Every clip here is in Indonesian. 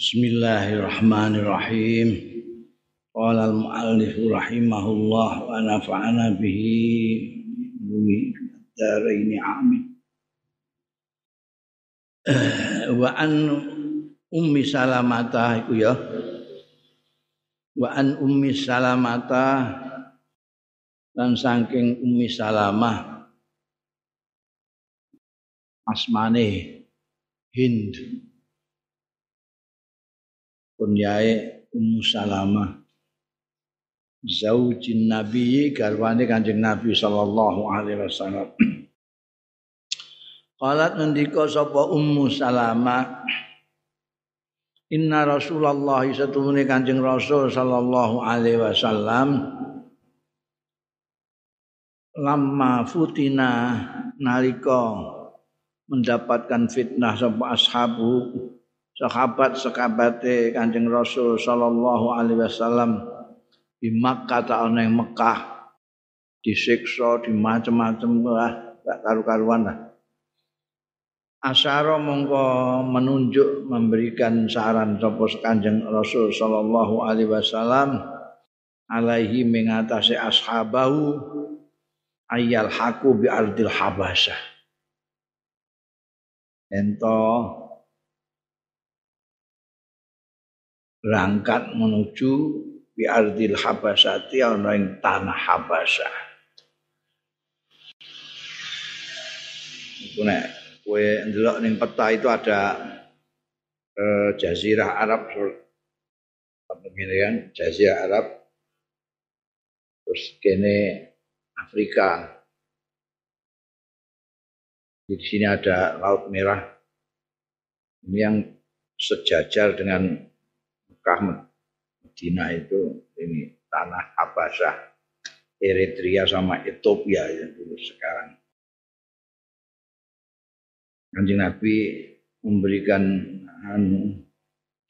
Bismillahirrahmanirrahim. Qala al-muallif rahimahullah wa nafa'ana bihi bumi daraini amin. Wa an ummi salamata iku ya. Wa an ummi salamata dan saking ummi salamah asmane Hind kunyae Ummu Salamah. Zaujin Nabi garwane Kanjeng Nabi sallallahu alaihi wasallam. Qalat ngendika sapa Ummu Salamah Inna Rasulullah satune Kanjeng Rasul sallallahu alaihi wasallam lamma futina nalika mendapatkan fitnah sapa ashabu sahabat sekabate Kanjeng Rasul sallallahu alaihi wasallam di Makkah ta ana ing Mekah. Disiksa di macam-macam lah gak karu-karuan lah. Asyara mongko menunjuk memberikan saran sapa Kanjeng Rasul sallallahu alaihi wasallam alaihi mengatasi ashabahu ayal haku bi ardil habasah. Ento berangkat menuju di ardil habasati ana ing tanah habasah. Iku nek kowe ndelok ning peta itu ada eh, jazirah Arab begini kan? Jazirah Arab terus kene Afrika. Di sini ada Laut Merah. Ini yang sejajar dengan Mekah Medina itu ini tanah Habasah Eritrea sama Ethiopia ya dulu sekarang. Kanjeng Nabi memberikan anu,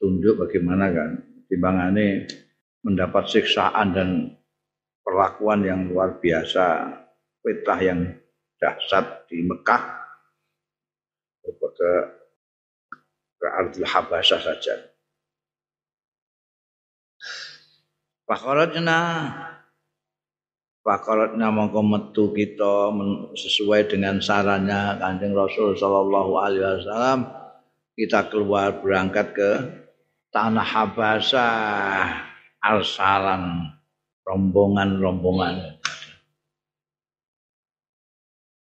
tunduk bagaimana kan? Timbangannya mendapat siksaan dan perlakuan yang luar biasa petah yang dahsyat di Mekah. Ke ke Ardil Habasah saja Fakoratna Fakoratna mongko metu kita sesuai dengan sarannya Kanjeng Rasul sallallahu alaihi wasallam kita keluar berangkat ke tanah Habasah. Arsalan rombongan-rombongan.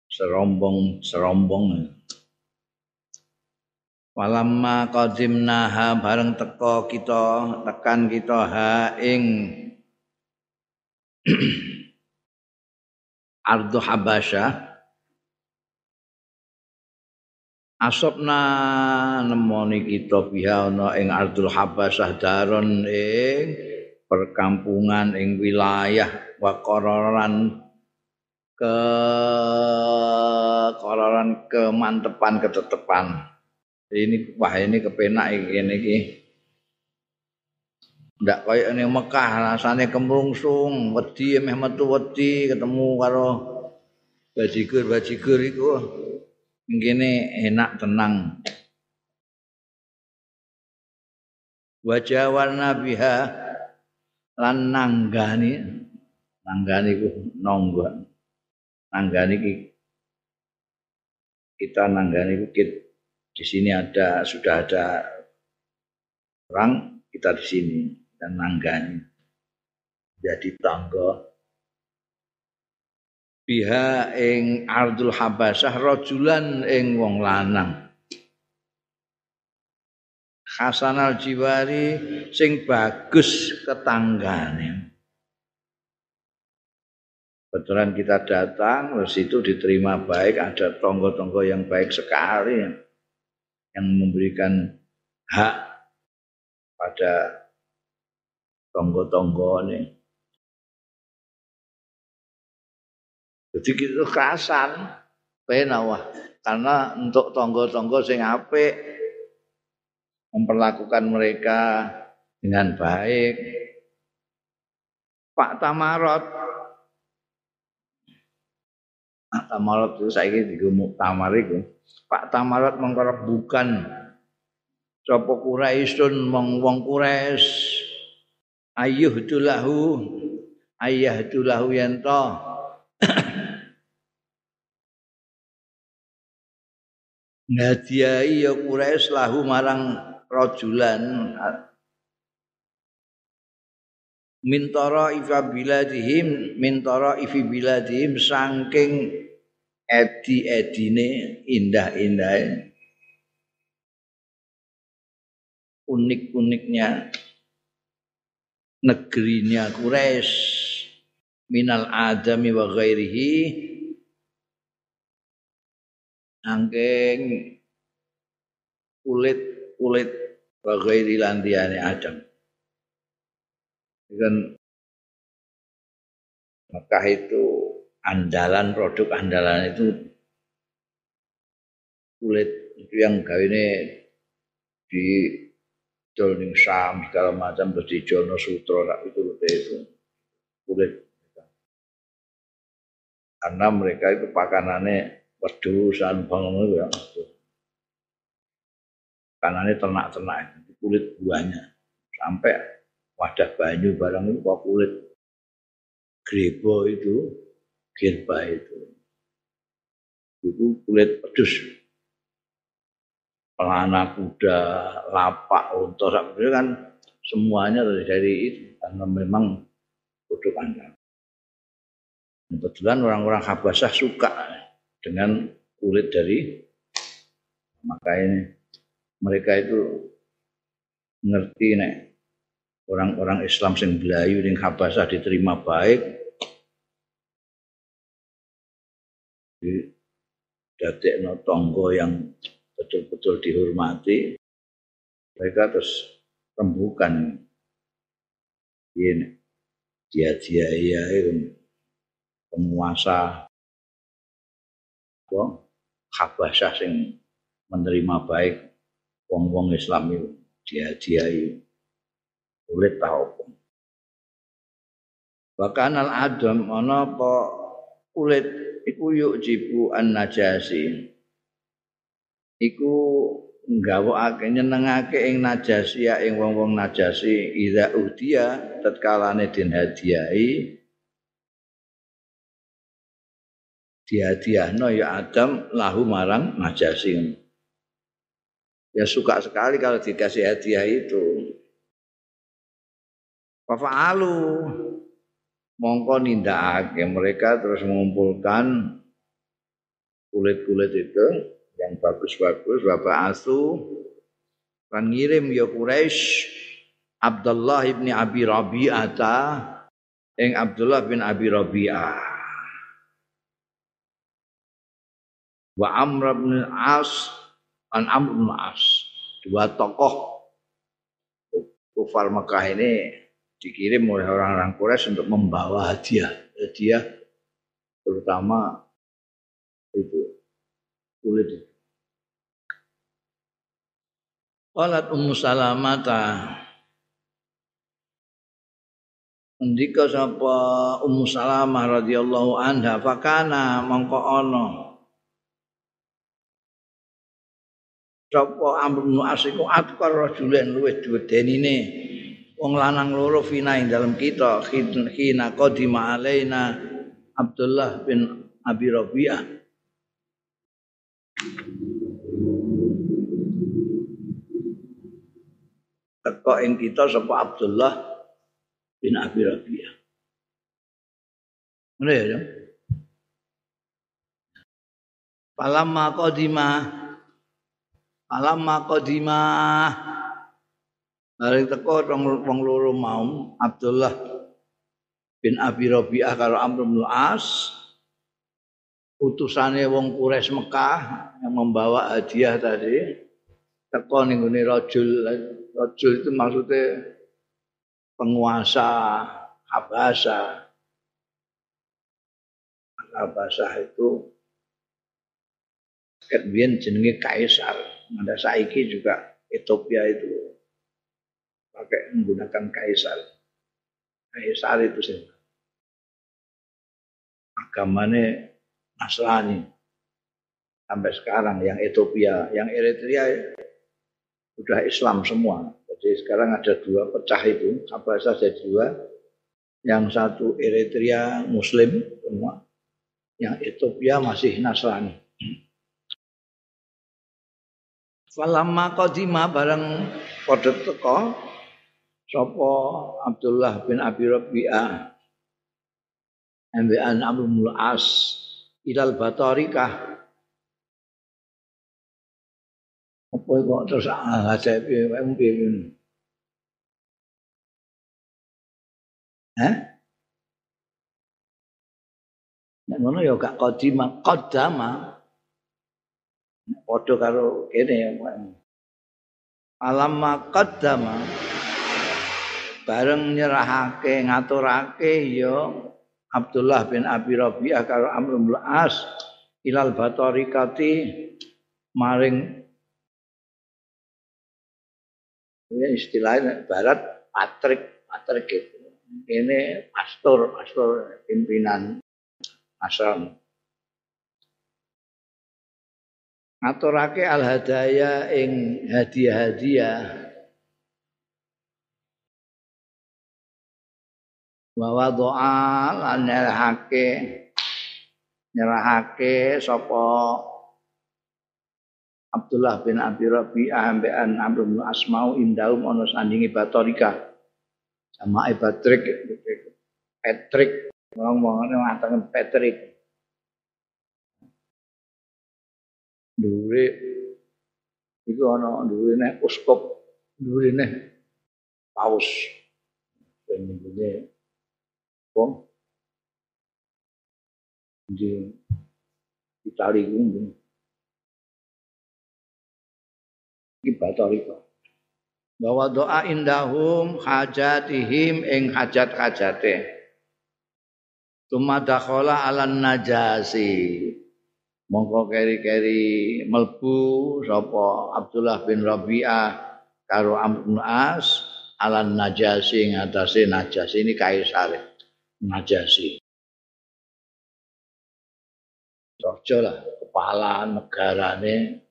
Serombong-serombong Walamma qadimnaha bareng teko kita tekan kita ha ing Ardu Habasya Asopna nemoni kita biha ana ing Ardul Habasyah daron ing perkampungan ing wilayah wa qararan ke qararan kemantepan ketetepan ini wah ini kepenak ini iki ndak kaya ning Mekah rasane kemrungsung wedi meh metu wedi ketemu karo bajigur-bajigur iku. Ngene enak tenang. Wajah warna biha lan nanggani. Nanggani ku nonggo nanggani kita nanggani ku kita di sini ada sudah ada orang kita di sini dan nanggani jadi tangga. Biha ing ardul habasah rajulan ing wong lanang. Hasan al Jiwari sing bagus ketanggane. Kebetulan kita datang, terus itu diterima baik, ada tonggo-tonggo yang baik sekali yang memberikan hak pada tonggo-tonggo ini. Jadi gitu kerasan, penawah. Karena untuk tonggo-tonggo sing apik memperlakukan mereka dengan baik. Pak Tamarot Pak Tamarot itu saya ini di Tamar itu Pak Tamarat bukan. Sapa Quraisyun wong wong ayuh dulahu ayah dulahu yanto ngadiai ya Quraisy lahu marang rajulan. Mintara ifa biladihim mintara ifi biladihim saking edi edine indah indah unik-uniknya negerinya Quraisy minal adami wa ghairihi. Angking kulit kulit wa ghairi landiane Adam. Kan Mekah itu andalan produk andalan itu kulit itu yang kawine di dol ning Sam segala macam terus di Jono Sutra itu itu kulit. Karena mereka itu pakanannya wedusan bangun ya pakanannya ternak-ternak kulit buahnya. Sampai wadah banyu barang itu kulit. Grebo itu gerba itu. Itu kulit pedus. Pelana kuda, lapak, unta, itu kan semuanya dari itu. Karena memang produk Anda. Kebetulan orang-orang Habasah suka dengan kulit dari maka ini. Mereka itu ngerti nek orang-orang Islam sing belayu ning Habasah diterima baik dadekno tonggo yang betul-betul dihormati mereka terus rembukan. Ini dia dia ya penguasa apa Habasyah sing menerima baik wong-wong Islam itu dia dia kulit tahu bahkan al adam mana apa kulit iku yuk jibu an najasi iku nggawakake nyenengake ing najasi ya ing wong-wong najasi. Ida udia tatkalane den hadiahi. Dihadiahno ya Adam lahu marang najasi. Ya suka sekali kalau dikasih hadiah itu. Fafa'alu mongko nindakake mereka terus mengumpulkan kulit-kulit itu yang bagus-bagus Bapak Asu kan ngirim ya Quraisy Abdullah bin Abi Rabi'ah ta ing Abdullah bin Abi Rabi'ah. Wa Amr bin As an Amr bin As dua tokoh kufar Mekah ini dikirim oleh orang-orang Quraisy untuk membawa hadiah. Hadiah terutama itu kulit. Qalat Ummu Salamata Ndika sapa Ummu Salamah radhiyallahu anha fakana mongko ana. Sapa Amr bin As iku atkar rajulen luwih duwedenine wong lanang loro fina ing dalem kita khina qadima alaina Abdullah bin Abi Rabi'ah teko ing kita sapa Abdullah bin Abi Rabi'ah. Ngene ya. Palamma qadima Palamma Bareng teko wong loro mau Abdullah bin Abi Rabi'ah karo Amr bin As utusane wong Quraisy Mekah yang membawa hadiah tadi. Teko ning ngene rajul. Rajul itu maksudnya penguasa Habasa. Habasa itu kemudian jenenge kaisar. Ada saiki juga Ethiopia itu pakai menggunakan kaisar kaisar itu sih agamanya Nasrani sampai sekarang yang Ethiopia yang Eritrea sudah Islam semua. Jadi sekarang ada dua pecah itu, Habasah jadi dua. Yang satu Eritrea Muslim semua, yang Ethiopia masih Nasrani. Falamma qadima bareng padha sapa Abdullah bin Abi Rabi'ah ambekan Amrul As ilal Batarikah. Apa kok terus piye wae piye Hah? Nek ngono ya gak qadima qadama. Padha karo kene ya alamma qaddama bareng nyerahake ngaturake ya. Abdullah bin Abi Rabi'ah karo Amr bin As ilal batarikati maring ini istilahnya barat patrik patrik itu. Ini pastor pastor pimpinan asal. Ngaturake al hadaya ing hadiah-hadiah wa doa lan nyerahake. Nyerahake sapa Abdullah bin Abi Rabi'ah ambekan Amr bin Asmau indaum ana sandingi Batorika. Sama Patrick Patrick. Ngomong ngatakan Patrick. Dhuwure iku ana dhuwure nek uskup dhuwure nek paus. Sing wong di Itali kuwi iki batarika bahwa doa indahum hajatihim ing hajat-hajate. Tumadakhola alan najasi. Mongko keri-keri melbu sapa Abdullah bin Rabi'ah karo Amr bin As alan najasi ngatasi najasi ini kaisar najasi Raja lah kepala negarane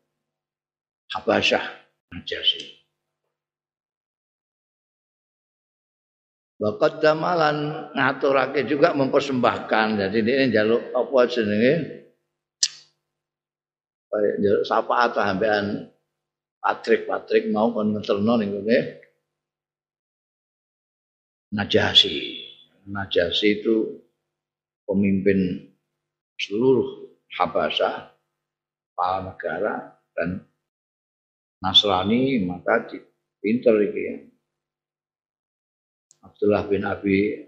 Habasyah najasi Bakat damalan ngaturake juga mempersembahkan. Jadi ini jaluk apa jenenge? Kaya sapa atah sampean Patrik Patrik mau kon ngeterno ning Najasi Najasi itu pemimpin seluruh Habasa kepala negara dan Nasrani maka pinter iki ya. Abdullah bin Abi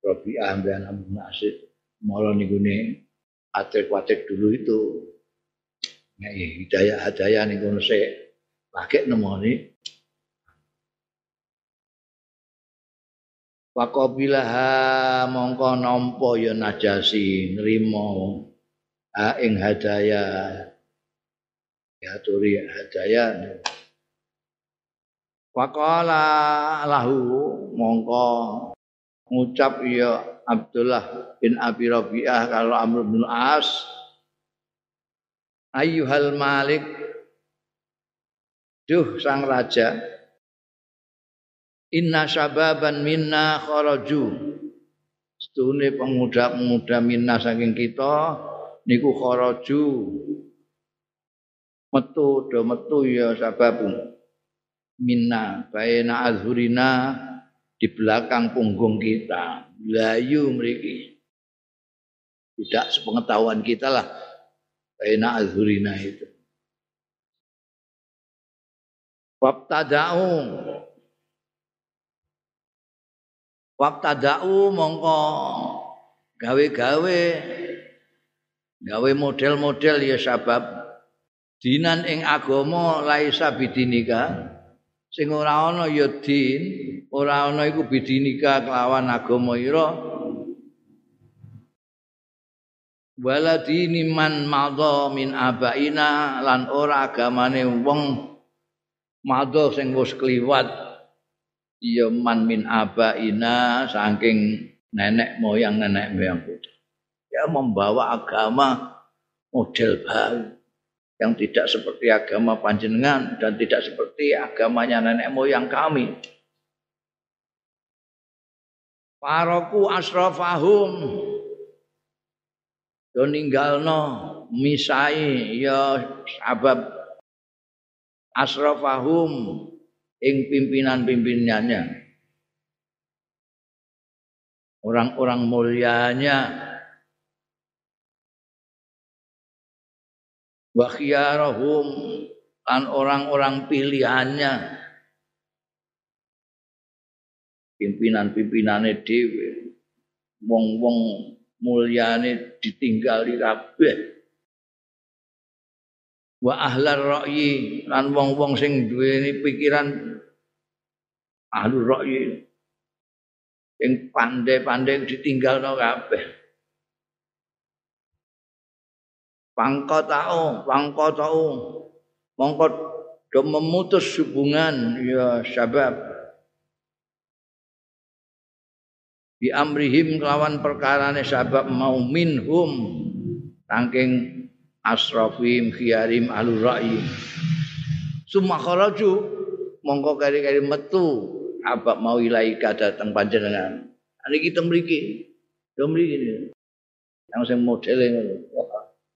Rabi'ah bin Abu Nasir malah ning Patrik-Patrik dulu itu Nek hidayah hadayah ning kono sik lagi nemoni Waqabilaha mongko nampa ya najasi nrimo ha ing hadaya. Ya turi hadaya. Waqala lahu mongko ngucap ya Abdullah bin Abi Rabi'ah kalau Amr bin As ayyuhal malik duh sang raja inna syababan minna kharaju. Setune pemuda-pemuda minna saking kita niku kharaju. Metu do metu ya sabab minna baina azhurina di belakang punggung kita. Layu mriki. Tidak sepengetahuan kita lah Baina azhurina itu. Wabtada'u Wabtada'u mongko gawe-gawe gawe model-model ya sabab. Dinan ing agama laisa bidinika sing ora ana ya din ora ana iku bidinika kelawan agama ira. Waladini man madha min abaina lan ora agamane wong madha sing wis kliwat ya man min abaina saking nenek moyang nenek moyang kita ya membawa agama model baru yang tidak seperti agama panjenengan dan tidak seperti agamanya nenek moyang kami. Faroku asrafahum. Do ninggalno misai ya sabab asrafahum ing pimpinan-pimpinannya. Orang-orang mulianya. Wa lan orang-orang pilihannya. Pimpinan-pimpinane dhewe. Wong-wong mulyane ditinggali kabeh wa ahlar ra'yi lan wong-wong sing duweni pikiran ahlu ra'yi. Sing pandai-pandai ditinggalno kabeh. Pangkotau pangkotau mongko do memutus hubungan ya sabab. Bi amrihim kelawan perkarane sabab mau minhum. Saking asrafim khiyarim alur ra'i summa kharaju mongko kari-kari metu abak mau ilaika datang panjenengan. Ini kita mriki. Yo mriki yang sing modele ngono.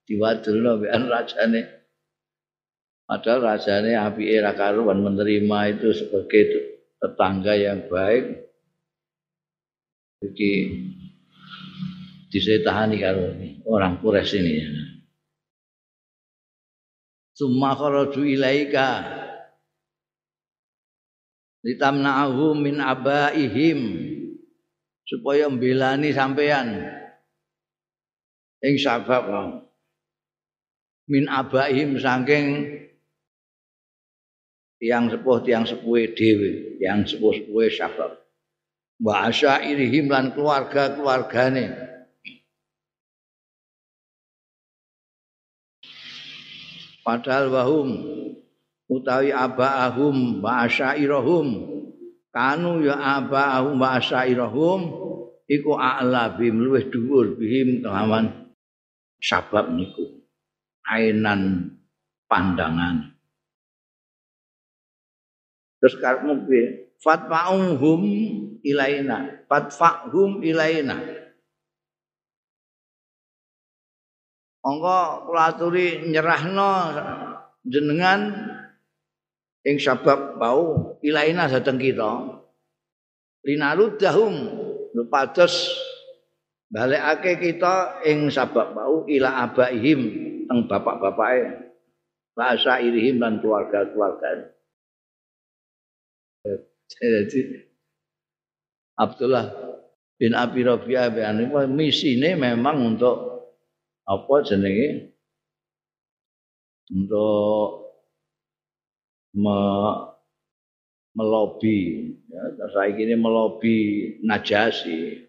Diwadulno bean rajane. Padahal rajane apike ra karuan menerima itu sebagai tetangga yang baik. Jadi disetahani karo orang Quraisy ini. Summa kharaju ilaika. Litamna'ahu min abaihim. Supaya mbelani sampean. Ing sabab. Min abaihim saking tiang sepuh tiang sepuhe dhewe. Tiang sepuh sepuhe sabab wa asyairihim lan keluarga-keluargane padahal wahum utawi abaahum wa asyairahum kanu ya abaahum wa asyairahum iku a'la bim luwih dhuwur bihim kelawan sabab niku. Ainan pandangan. Terus karepmu piye? Fatfa'uhum ilaina. Fatfa'hum ilaina Angga kula aturi nyerahno jenengan ing sabab bau ilaina dateng kita. Linarudahum lupados balekake kita ing sabab bau ila abaihim teng bapak-bapake bahasa irihim dan keluarga-keluarga. Jadi Abdullah bin Abi Rabi'ah ini misine memang untuk apa jenenge? Untuk me, melobi. Ya saya ini melobi Najasi.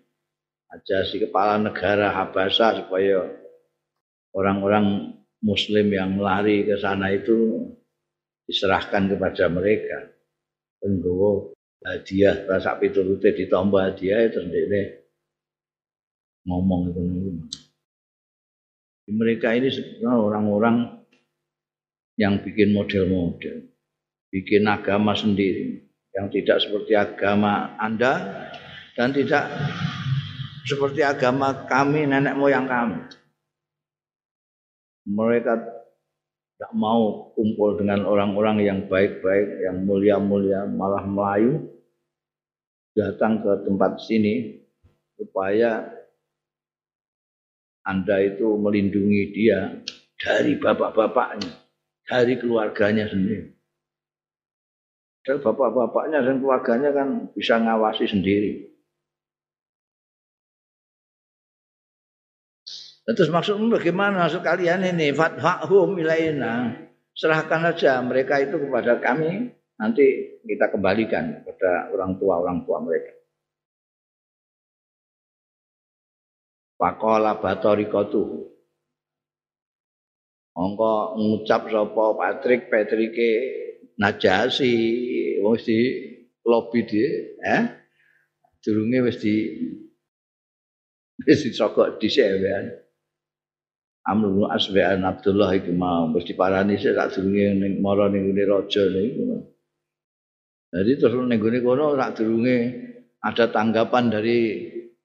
Najasi kepala negara Habasa supaya orang-orang muslim yang lari ke sana itu diserahkan kepada mereka. Penggawa hadiah rasa piturute ditambah hadiah terus ngomong itu mereka ini sebenarnya orang-orang yang bikin model-model bikin agama sendiri yang tidak seperti agama Anda dan tidak seperti agama kami nenek moyang kami. Mereka tak mau kumpul dengan orang-orang yang baik-baik, yang mulia-mulia, malah melayu datang ke tempat sini supaya Anda itu melindungi dia dari bapak-bapaknya, dari keluarganya sendiri. Dan bapak-bapaknya dan keluarganya kan bisa ngawasi sendiri. Terus maksudmu bagaimana maksud kalian ini? Fathahum ilaina. Serahkan saja mereka itu kepada kami. Nanti kita kembalikan kepada orang tua orang tua mereka. Pakola batorikotu. Ongko ngucap sapa Patrick Patrike Najasi wis di lobby dia, eh? Durunge wis di wis disogok dhisik. Amr bin As Abdullah iku mau wis diparani sik sak durunge ning mara ning ngene raja niku. Jadi terus ning gone kono sak durunge ada tanggapan dari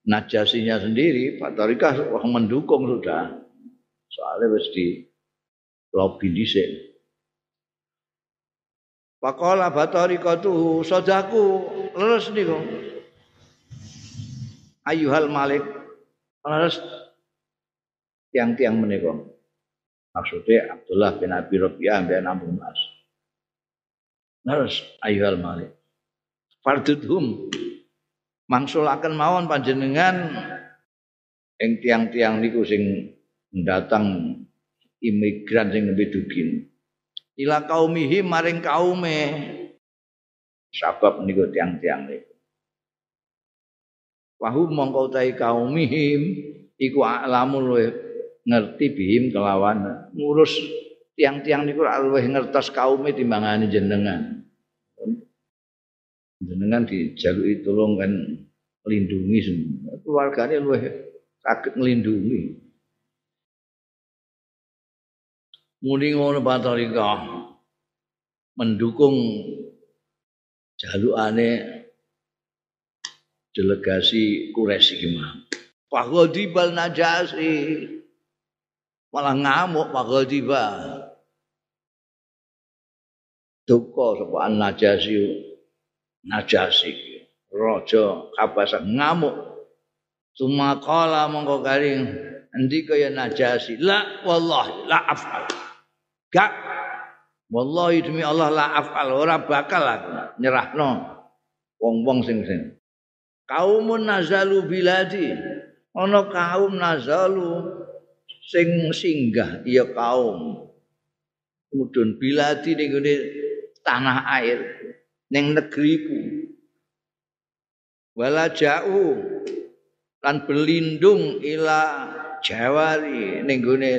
Najasinya sendiri, Pak Tarikah mendukung sudah. Soalnya wis di lobby dhisik. Pakola batarika tu sodaku leres niku. Ayuhal Malik leres tiang-tiang menika. Maksudnya Abdullah bin Abi Rabi'ah bin Abu Mas. Leres ayuhal Malik. Fardudhum mangsulaken mawon panjenengan ing tiang-tiang niku sing datang imigran sing nembe dugin. Ila kaumihi maring kaume. Sabab niku tiang-tiang niku. Wahum mongko tai kaumihim iku alamun luwe ngerti bihim kelawan ngurus tiang-tiang niku luwih ngertos kaume timbangane jenengan. Jenengan dijaluki tolong kan lindungi semua. Keluarganya luwih sakit melindungi muni ngono patarika mendukung jalukane delegasi Quraisy iki mah Pagodibal najasi. Malah ngamuk Pagodibal duka sapa najasi Najasi raja Habasah ngamuk. Sumakala mongko garing endi kaya Najasi la wallahi la afal. Gak. Wallahi demi Allah la afal. Ora bakal aku nyerahno wong-wong sing sing. Kaumun nazalu biladi. Ana kaum nazalu sing singgah. Iya kaum. Mudun biladi ning tanah air ning negeriku. Wala jauh lan berlindung ila jawari ning gone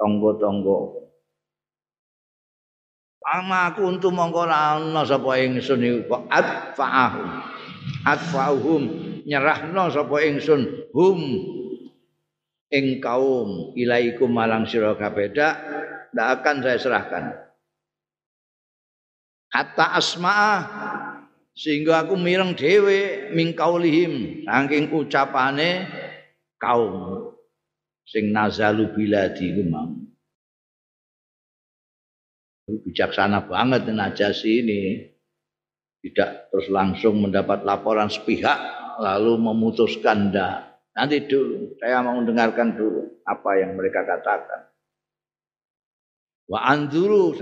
tangga-tangga. Ama aku untuk mongko ana sapa ingsun iku kok atfa'ahum. Atfa'uhum nyerahno sapa ingsun hum. Ing kaum ilaikum malang sira kabeh ndak akan saya serahkan hatta asma'ah. Sehingga aku mireng dhewe mingkaulihim saking ucapane kaum. Sing nazalu biladi ku mau bijaksana banget Najasi ini. Tidak terus langsung mendapat laporan sepihak lalu memutuskan dah nanti dulu. Saya mau mendengarkan dulu apa yang mereka katakan. Wa anzuru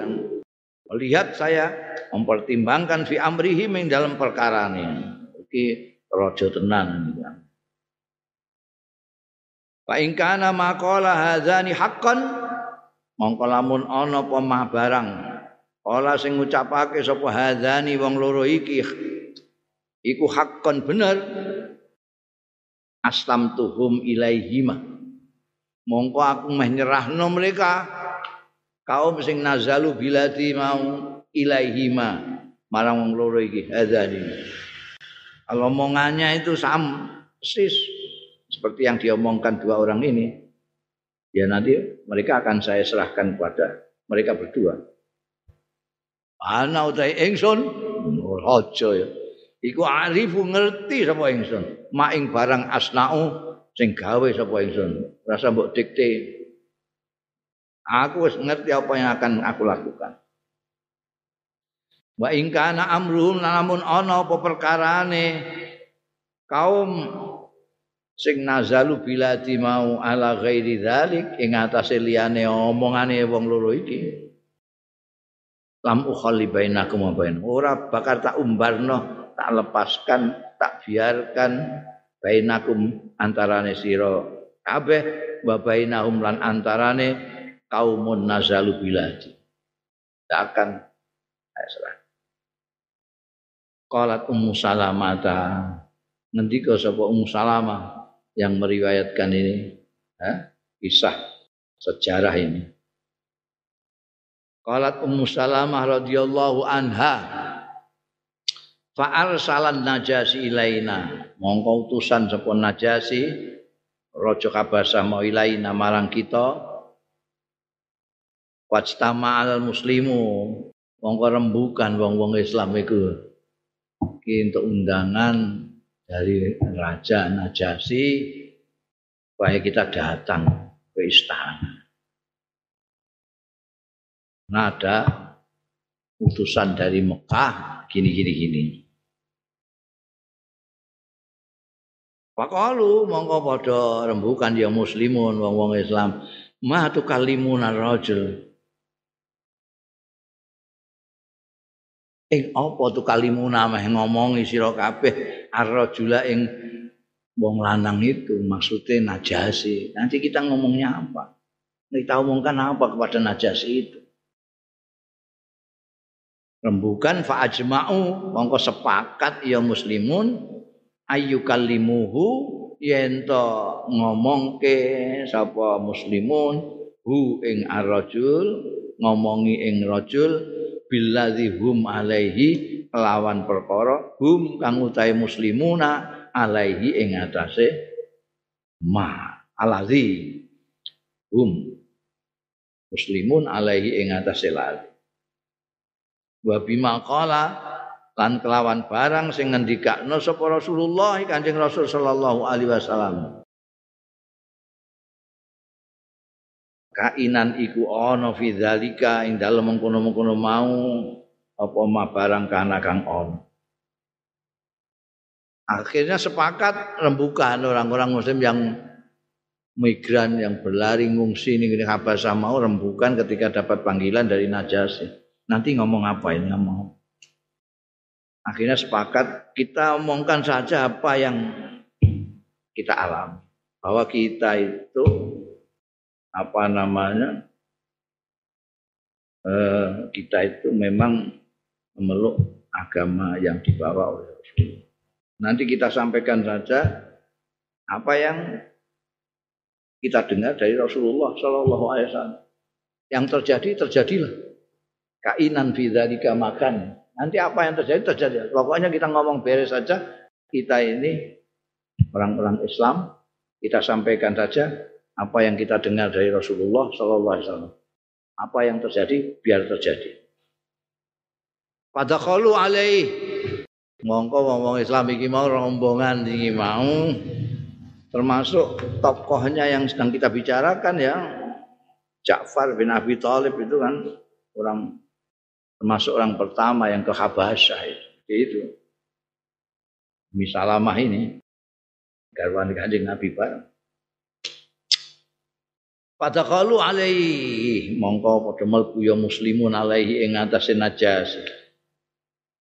Lihat saya mempertimbangkan fi amrihi dalam perkara ini. Iki raja tenan iki. Fa in kana maqala hadzani haqqan mongko lamun ana apa mah barang ola sing ngucapake sapa hadzani wong loro iki iku haqqan bener aslam tuhum ilaihima mongko aku meh nyerahno mereka kaum sing nazalu bilati mau ilaihima marang wong loro iki hadzani omongannya itu sam sis seperti yang diomongkan dua orang ini ya nanti mereka akan saya serahkan kepada mereka berdua. Ana utai ingsun aja ya. Iku arifu ngerti sapa ingsun maing barang asnau sing gawe sapa ingsun rasa mbok dikte Aku ngerti apa yang akan aku lakukan. Wa in kana amruhum namun ana apa perkarane kaum sing nazalu biladi mau ala ghairi dzalik ing atase liyane omongane wong loro iki lam ukhalli bainakum wa bain ora bakal tak umbarno tak lepaskan tak biarkan bainakum antarane sira kabeh wa bainahum lan antarane kaumun nazalu biladi. Tidak akan saya serah. Qalat Ummu Salamata. Nanti kau sapa Ummu Salamah yang meriwayatkan ini, eh, kisah sejarah ini. Qalat Ummu Salamah radhiyallahu anha Fa'al salan najasi ilaina Mongko utusan sapa najasi Raja Kabasah mau ilaina marang kita wajtama al muslimu. Mongko rembukan wong-wong Islam iku. Iki untuk undangan dari Raja Najasi. Supaya kita datang ke istana. Nah, ada utusan dari Mekah gini gini gini. Pakalu mongko padha rembukan ya muslimun wong-wong Islam. Ma tukallimun ar-rajul ing apa tu kalimuna meh ngomongi sira kabeh? Ar-rajula ing wong lanang itu maksudnya najasi. Nanti kita ngomongnya apa? Kita omongkan apa kepada najasi itu? Rembukan fa ajma'u mongko sepakat ya muslimun ayyukallimuhu yen to ngomongke sapa muslimun hu ing ar-rajul ngomongi ing rajul billadzi hum alaihi lawan perkara hum kang utahe muslimuna alaihi ing atase ma alazi hum muslimun alaihi ing atase lazi wa bima qala lan kelawan barang sing ngendikakno sapa Rasulullah Kanjeng Rasul sallallahu alaihi wasallam kainan iku ana fi ing dalem mengkono-mengkono mau apa ma barang kana kang ana. Akhirnya sepakat rembukan orang-orang muslim yang migran yang berlari ngungsi ini gini Habasah mau rembukan ketika dapat panggilan dari Najasi nanti ngomong apa ini ngomong akhirnya sepakat kita omongkan saja apa yang kita alami. Bahwa kita itu apa namanya eh, kita itu memang memeluk agama yang dibawa oleh Rasulullah. Nanti kita sampaikan saja apa yang kita dengar dari Rasulullah Shallallahu Alaihi Wasallam. Yang terjadi terjadilah. Kainan fidzalika makan. Nanti apa yang terjadi terjadi. Pokoknya kita ngomong beres saja. Kita ini orang-orang Islam. Kita sampaikan saja apa yang kita dengar dari Rasulullah Sallallahu Alaihi Wasallam. Apa yang terjadi biar terjadi. Pada kalu alaih mongko ngomong Islam iki mau rombongan ini mau termasuk tokohnya yang sedang kita bicarakan ya Ja'far bin Abi Thalib itu kan orang termasuk orang pertama yang ke Habasyah itu. itu. Misalamah ini garwan kanjeng Nabi bareng. Pada kalu alaihi mongko padha mlebu ya muslimun alaihi ing atase najas.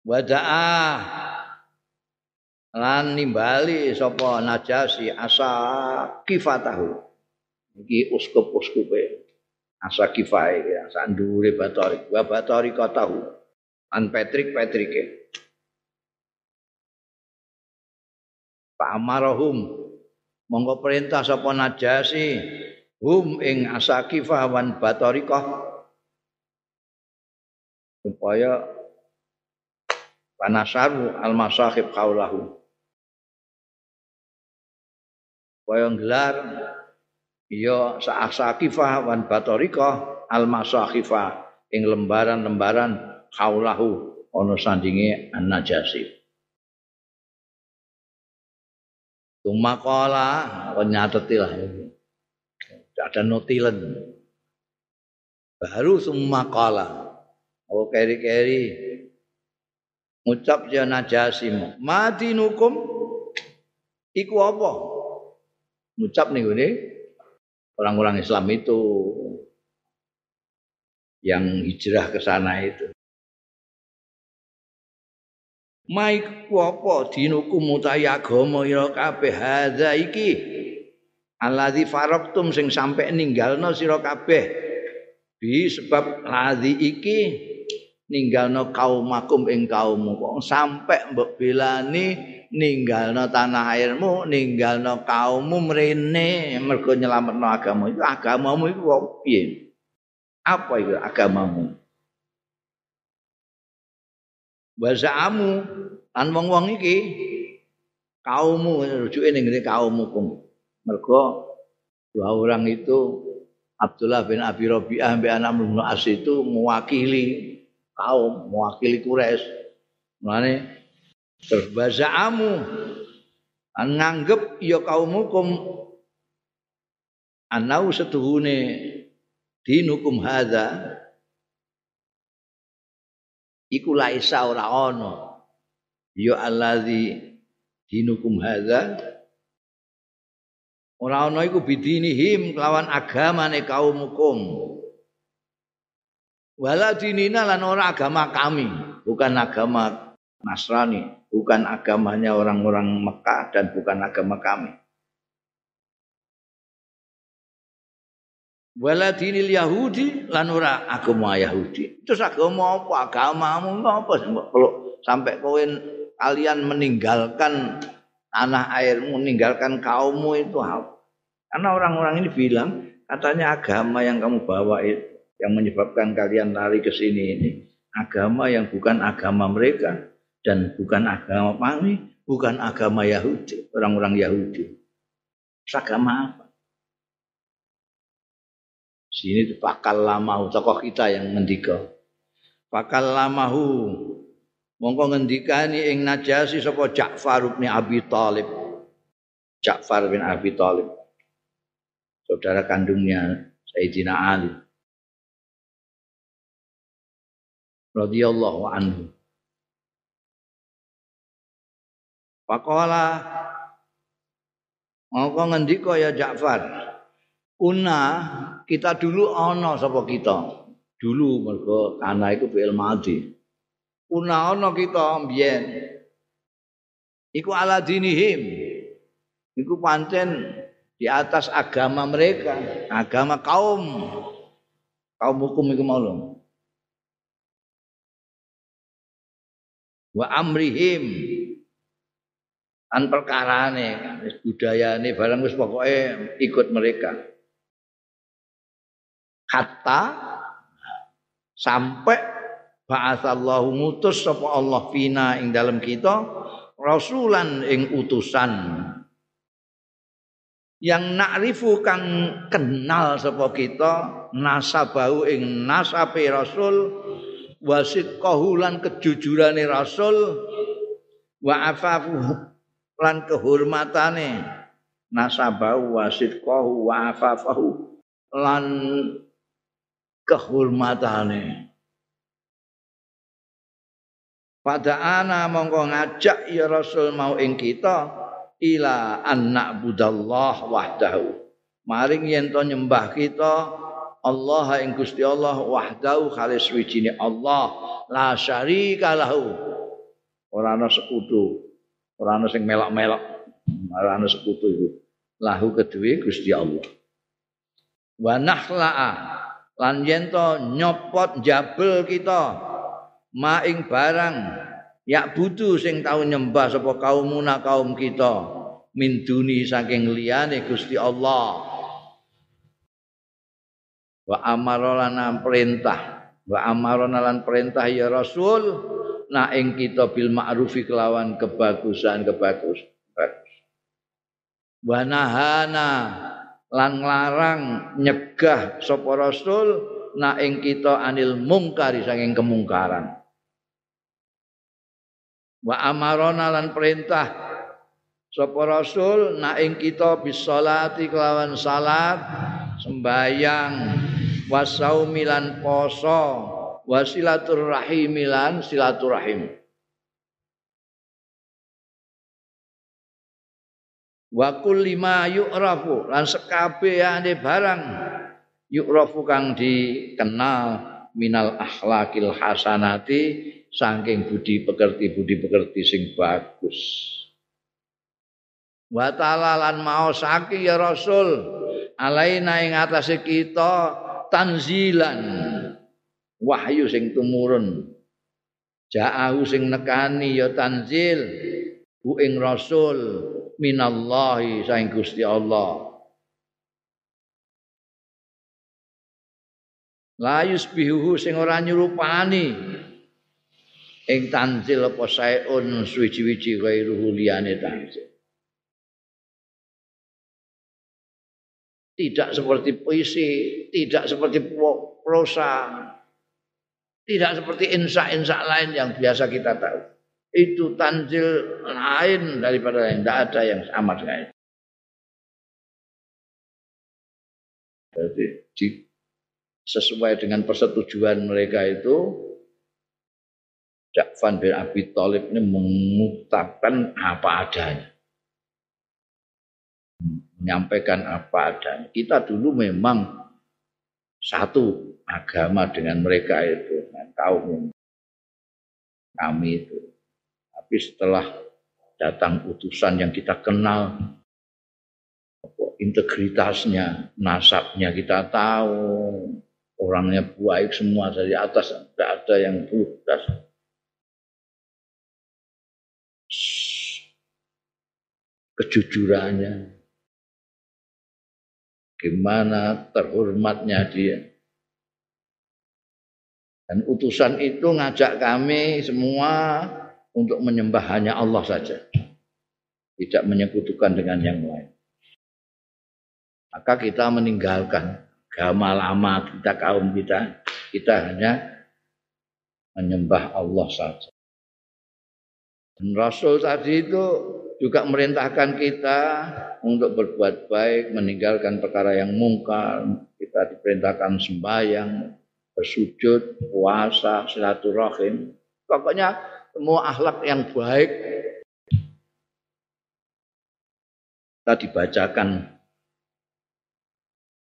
Wada'a lan nimbali sapa najasi asa kifatahu. Iki uskup-uskupe asa kifai ya sandure batori wa batori katahu an Patrick Patrike. Pak Amarahum mongko perintah sapa najasi hum ing asakifah wan batorikah supaya panasaru al masahib kaulahu. Supaya gelar ya asakifah wan batorikah al masahifah ing lembaran-lembaran kaulahu. Ana sandinge an-najasi. Tumakola, nyatetilah ini ada notilen. Baru semua kala. Oh keri-keri. Ngucap ya najasim. Madinukum. Iku apa? Ngucap nih ini. Orang-orang Islam itu. Yang hijrah ke sana itu. Maik apa dinukum mutai agama ira kabeh hadza iki alladzi faraqtum sing sampe ninggalno sira kabeh. Bi sebab ladzi iki ninggalno kaumakum ing kaummu. Kok sampe mbok belani ninggalno tanah airmu ninggalno kaummu mrene mergo nyelametno agama itu agamamu iku kok piye? Apa itu agamamu? Bahasamu lan wong-wong iki kaummu rujuke ning kaummu Mergo dua orang itu Abdullah bin Abi Rabi'ah bin anak bin As itu mewakili kaum, mewakili Quraisy. Mulane terbazaamu nganggep ya kaumukum anau setuhune dinukum hadza iku laisa ora ana ya allazi dinukum hadza ora ana iku bidinihim kelawan agamane kaumukum wala dinina lan ora agama kami bukan agama Nasrani bukan agamanya orang-orang Mekah dan bukan agama kami. Wala dinil Yahudi lan ora agama Yahudi. Terus agama apa? Agamamu apa kalau sampai kowe kalian meninggalkan tanah airmu meninggalkan kaummu itu apa karena orang-orang ini bilang katanya agama yang kamu bawa itu yang menyebabkan kalian lari ke sini ini agama yang bukan agama mereka dan bukan agama kami, bukan agama Yahudi, orang-orang Yahudi. Agama apa? Sini pakal lamahu tokoh kita yang ngendika. Pakal lamahu mongko ngendikani ing najasi sapa Ja'far bin Abi Thalib. Ja'far bin Abi Thalib saudara kandungnya Sayyidina Ali radhiyallahu anhu. Pakola Mongko ngendika ya Ja'far. Una kita dulu ana sapa kita. Dulu mergo ana iku fi'il madhi. Una ana kita mbiyen. Iku ala dinihim. Iku pancen di atas agama mereka, agama kaum kaum hukum itu maulum. Wa amrihim an perkarane budayane barang wis pokoke ikut mereka. Hatta sampai ba'atsallahu ngutus sapa Allah fina ing dalam kita rasulan ing utusan yang nakrifu kang kenal sapa kita nasabau ing nasabe rasul wasit kahulan kejujurane rasul wa afafu lan kehormatane nasabau wasit kahu wa afafahu lan kehormatane. Pada ana mongko ngajak ya rasul mau ing kita ila anak budallah wahdahu. Maring yen to nyembah kita Allah ing Gusti Allah wahdahu khalis wijine Allah. La syarika lahu. Ora ana sekutu. Ora ana sing melok-melok. Ora ana sekutu iku. Lahu kedue Gusti Allah. Wa nahla'a lan yen to nyopot jabel kita maing barang Ya butuh sing tau nyembah sapa kaumuna kaum kita min duni saking liyane Gusti Allah. Wa amarana perintah, wa amarana lan perintah ya Rasul na ing kita bil ma'rufi kelawan kebagusan kebagus. Bagus. Wa nahana lan larang nyegah sapa Rasul na ing kita anil mungkari saking kemungkaran. Wa amarona lan perintah sapa rasul na ing kita bisolati kelawan salat sembayang wasaumi poso wasilaturrahim lan silaturahim. Wa kulli ma yu'rafu lan sekabehane barang yu'rafu kang dikenal minal akhlakil hasanati saking budi pekerti budi pekerti sing bagus. Wa ta'ala lan maosake ya rasul alaina ing atase kita tanzilan. Wahyu sing tumurun. Ja'ahu sing nekani ya tanzil. Bu ing rasul minallahi saing Gusti Allah. La yusbihu sing ora nyurupani ing tanzil apa saeun suwi-wiji ghairuhu liyane tanzil tidak seperti puisi, tidak seperti prosa, tidak seperti insa-insa lain yang biasa kita tahu. Itu tanzil lain daripada yang tidak ada yang sama dengan. Jadi sesuai dengan persetujuan mereka itu Ja'far bin Abi Thalib ini mengutapkan apa adanya. Menyampaikan apa adanya. Kita dulu memang satu agama dengan mereka itu, dengan kaum kami itu. Tapi setelah datang utusan yang kita kenal, integritasnya, nasabnya kita tahu, orangnya baik semua dari atas, tidak ada yang buruk kejujurannya, gimana terhormatnya dia. Dan utusan itu ngajak kami semua untuk menyembah hanya Allah saja. Tidak menyekutukan dengan yang lain. Maka kita meninggalkan agama lama kita kaum kita. Kita hanya menyembah Allah saja. Dan Rasul tadi itu juga merintahkan kita untuk berbuat baik, meninggalkan perkara yang mungkar. Kita diperintahkan sembahyang, bersujud, puasa, silaturahim. Pokoknya semua akhlak yang baik kita dibacakan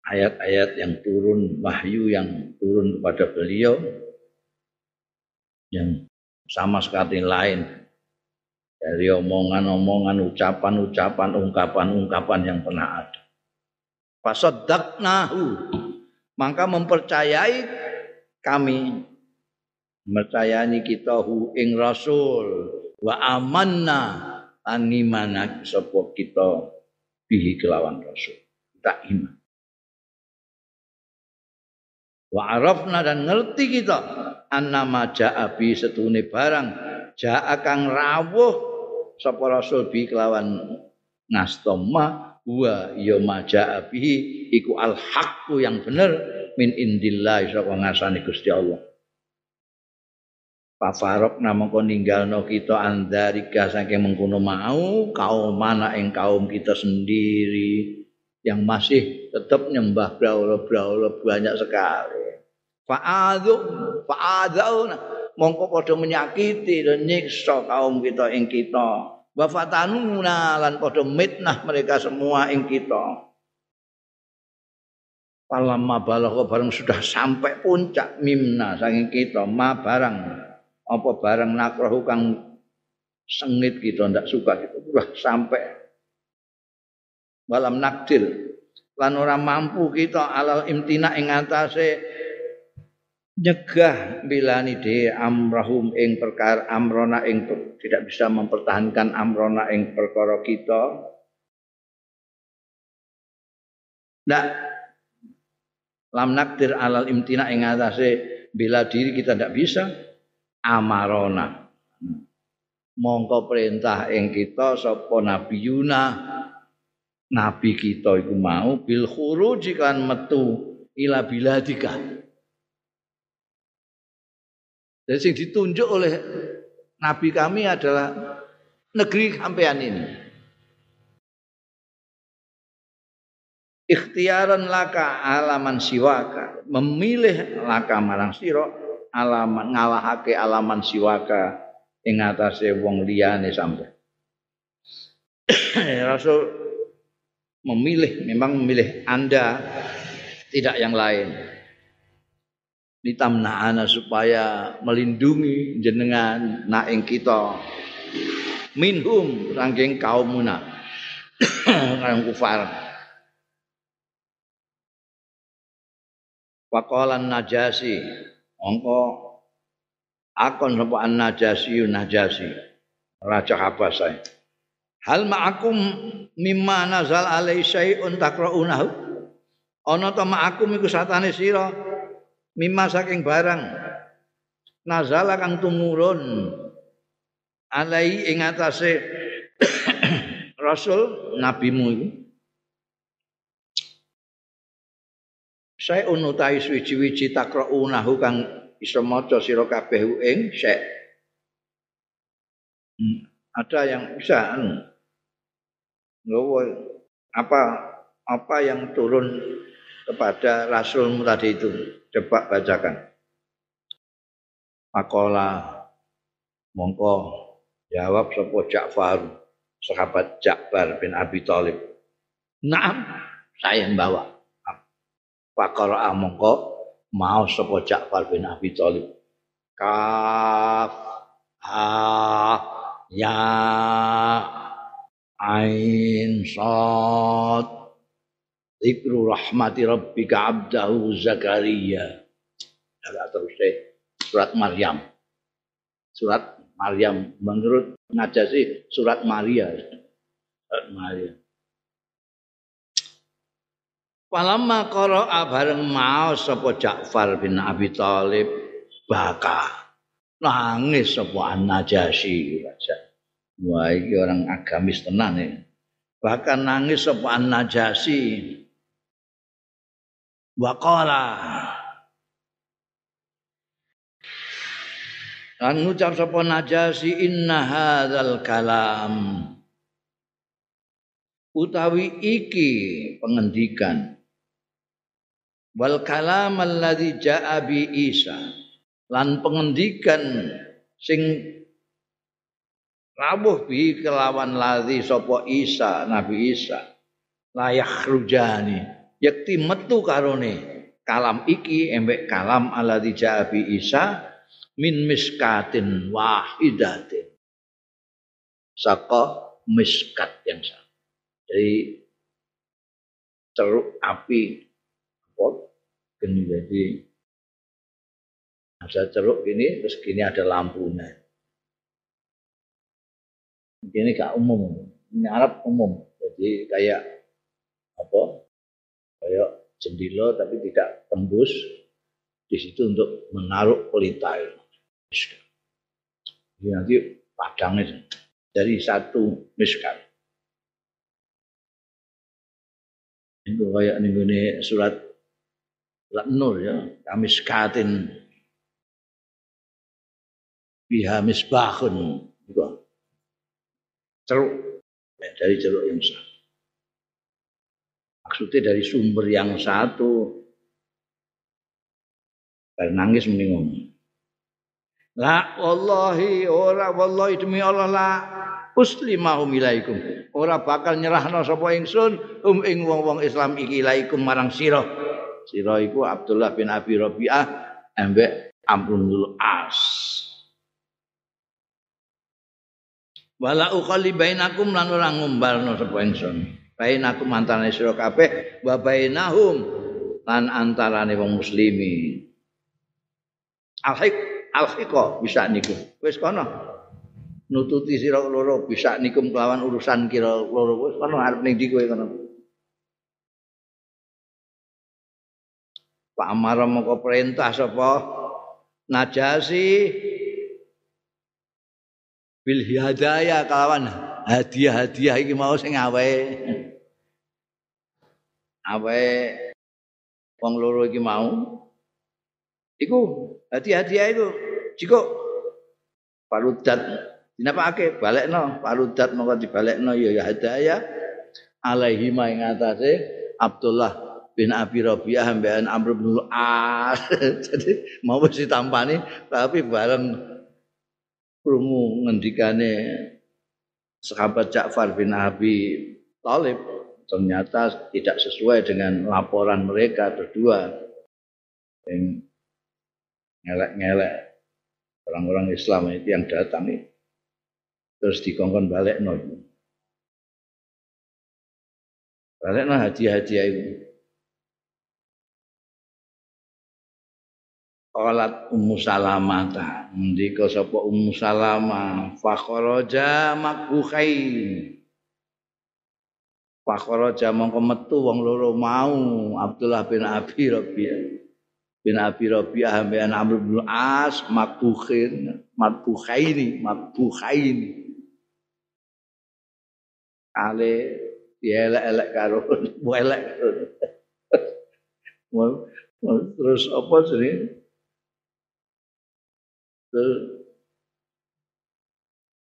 ayat-ayat yang turun, wahyu yang turun kepada beliau yang sama sekali lain dari omongan-omongan, ucapan-ucapan, ungkapan-ungkapan yang pernah ada. Fasaddaqnahu. Maka mempercayai kami mempercayai kita hu ing rasul wa amanna lan imana sapa kita bihi kelawan rasul. Kita iman. Wa arafna dan ngerti kita annama ja'a bi setune barang ja'a kang rawuh sapa rasul bi kelawan ngastoma wa ya maja bihi iku al haqqu yang bener min indillah saka ngasane Gusti Allah Pafarok nama kau ninggalno kita andarika saking mengkuno mau kaum mana ing kaum kita sendiri yang masih tetap nyembah braula-braula banyak sekali. Fa'adhu fa'adhauna mongko padha menyakiti dan nyiksa kaum kita ing kita. Wa fatanuna lan padha mitnah mereka semua ing kita. Palamma balagha bareng sudah sampai puncak mimna saking kita. Ma barang apa barang nakrohu kang sengit kita ndak suka kita. Sudah sampai. Malam nakdil. Lan ora mampu kita alal imtina ing atase nyegah bilani de amrahum ing perkara amrona ing tidak bisa mempertahankan amrona ing perkara kita. Ndak lam nakdir alal imtina ing atase bila diri kita ndak bisa amarona. Mongko perintah ing kita sapa nabi Yuna nabi kita iku mau bil khuruj kan metu ila biladika dan yang ditunjuk oleh Nabi kami adalah negeri sampean ini. Ikhtiaran laka alaman siwaka, memilih laka marang sira alaman ngalahake alaman siwaka ing atase wong liyane sampe. Rasul memilih memang memilih Anda tidak yang lain ditamna'ana supaya melindungi jenengan naing kita. Minhum saking kaum munafik kaum kufar. Waqalan najasi. Angka akon sapa an najasi najasi raja Habasah Hal ma'akum mimma nazal alai syai'un takra'unahu? Ana ta ma'akum iku satane sira mimma saking barang nazala kang tumurun alai ing atase rasul nabimu iku saya unutai suwi-wiji takraunahu kang iso maca sira kabeh ing syek. Hmm, ada yang bisa anu. apa apa yang turun kepada Rasulmu tadi itu coba bacakan. Makola mongko jawab sapa Ja'far sahabat Ja'far bin Abi Thalib. Naam, saya membawa. Pakara mongko mau sapa Ja'far bin Abi Thalib. Kaf ha ya ain sad Zikru rahmati rabbika abdahu Zakaria. Agak terus deh. Surat Maryam. Surat Maryam. Menurut Najasi surat Maria. Surat Maria. Palamma qara'a bareng mau sapa Ja'far bin Abi Thalib baka nangis sapa An-Najasyi raja. Wah iki orang agamis tenan ya. Bahkan nangis sapa An-Najasyi. Waqala Lan ngucap sapa Najasyi inna hadzal kalam. Utawi iki pengendikan. Wal kalam alladzi jaa bi Isa. Lan pengendikan sing rawuh bi kelawan ladzi sapa Isa Nabi Isa. Layak rujani yakti metu karone. Kalam iki embek kalam alladzi jaa bi Isa min miskatin wahidatin. Saka miskat yang sama jadi ceruk api pot gini jadi ada ceruk gini terus gini ada lampunya. Ini gak umum. Ini Arab umum. Jadi kayak apa kayak jendilo tapi tidak tembus di situ untuk menaruh pelita ini nanti padangnya dari satu miskat itu kayak nih surat nur ya. Kami sekatin biha misbahun. Juga ceruk ya, dari ceruk yang satu maksudnya dari sumber yang satu dan nangis mendingung La wallahi ora wallahi demi Allah la uslimahum ilaikum. Ora bakal nyerahno sapa ingsun um ing wong-wong Islam iki ilaikum marang sira. Sira iku Abdullah bin Abi Rabi'ah ambek Amrul As. Wala uqalli bainakum lan ora ngumbalno sapa ingsun. Bainakum antane sira kabeh wa bainahum lan antarane wong muslimin. Alhik alhiko bisa niku. Wis kono. Nututi sira loro bisa nikum kelawan urusan kira loro wis kono arep ning ndi kowe kono. Pak Amar mongko perintah sapa Najasi bil hidayah kelawan hadiah-hadiah iki mau sing awake. Awake wong loro iki mau? Iku hadiah-hadiah itu jika parudat dinapake balekno. Parudat mongko dibalekno ya ya hadiah alaihi ma ing atase Abdullah bin Abi Rabi'ah ambekan Amr bin As. Jadi mau wis ditampani tapi bareng krungu ngendikane sahabat Ja'far bin Abi Thalib ternyata tidak sesuai dengan laporan mereka berdua. Yang ngelek-ngelek orang-orang Islam itu yang datang itu. Terus dikongkon balik no balik no hadiah-hadiah itu. Qalat Ummu Salamah. Ta. Ndika sapa Ummu Salamah? Fa kharaja kharaja mongko metu wong loro mau Abdullah bin Abi Rabi'ah. Bin Abi Rabi'ah ambean Amr bin As makbuhin, makbuhaini, makbuhaini. Ale dielek-elek karo elek terus apa sih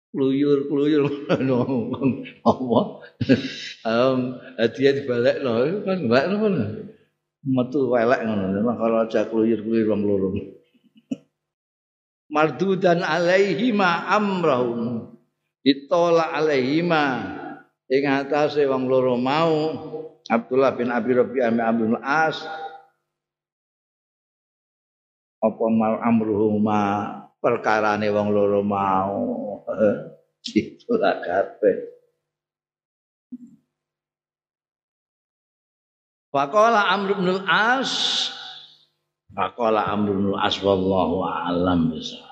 kluyur kluyur apa um, hadiah dibalik no kan balik no kan? Metu welek ngono kalau aja kluyur kluyur wong loro. Mardudan alaihima amrahum. Ditolak alaihima. Ing atase wong loro mau Abdullah bin Abi Rabi'ah bin Abdul As. Apa mal amruhuma perkarane wong loro mau itu lah kabeh. Faqala Amr bin As Faqala Amr bin As wallahu a'lam bisa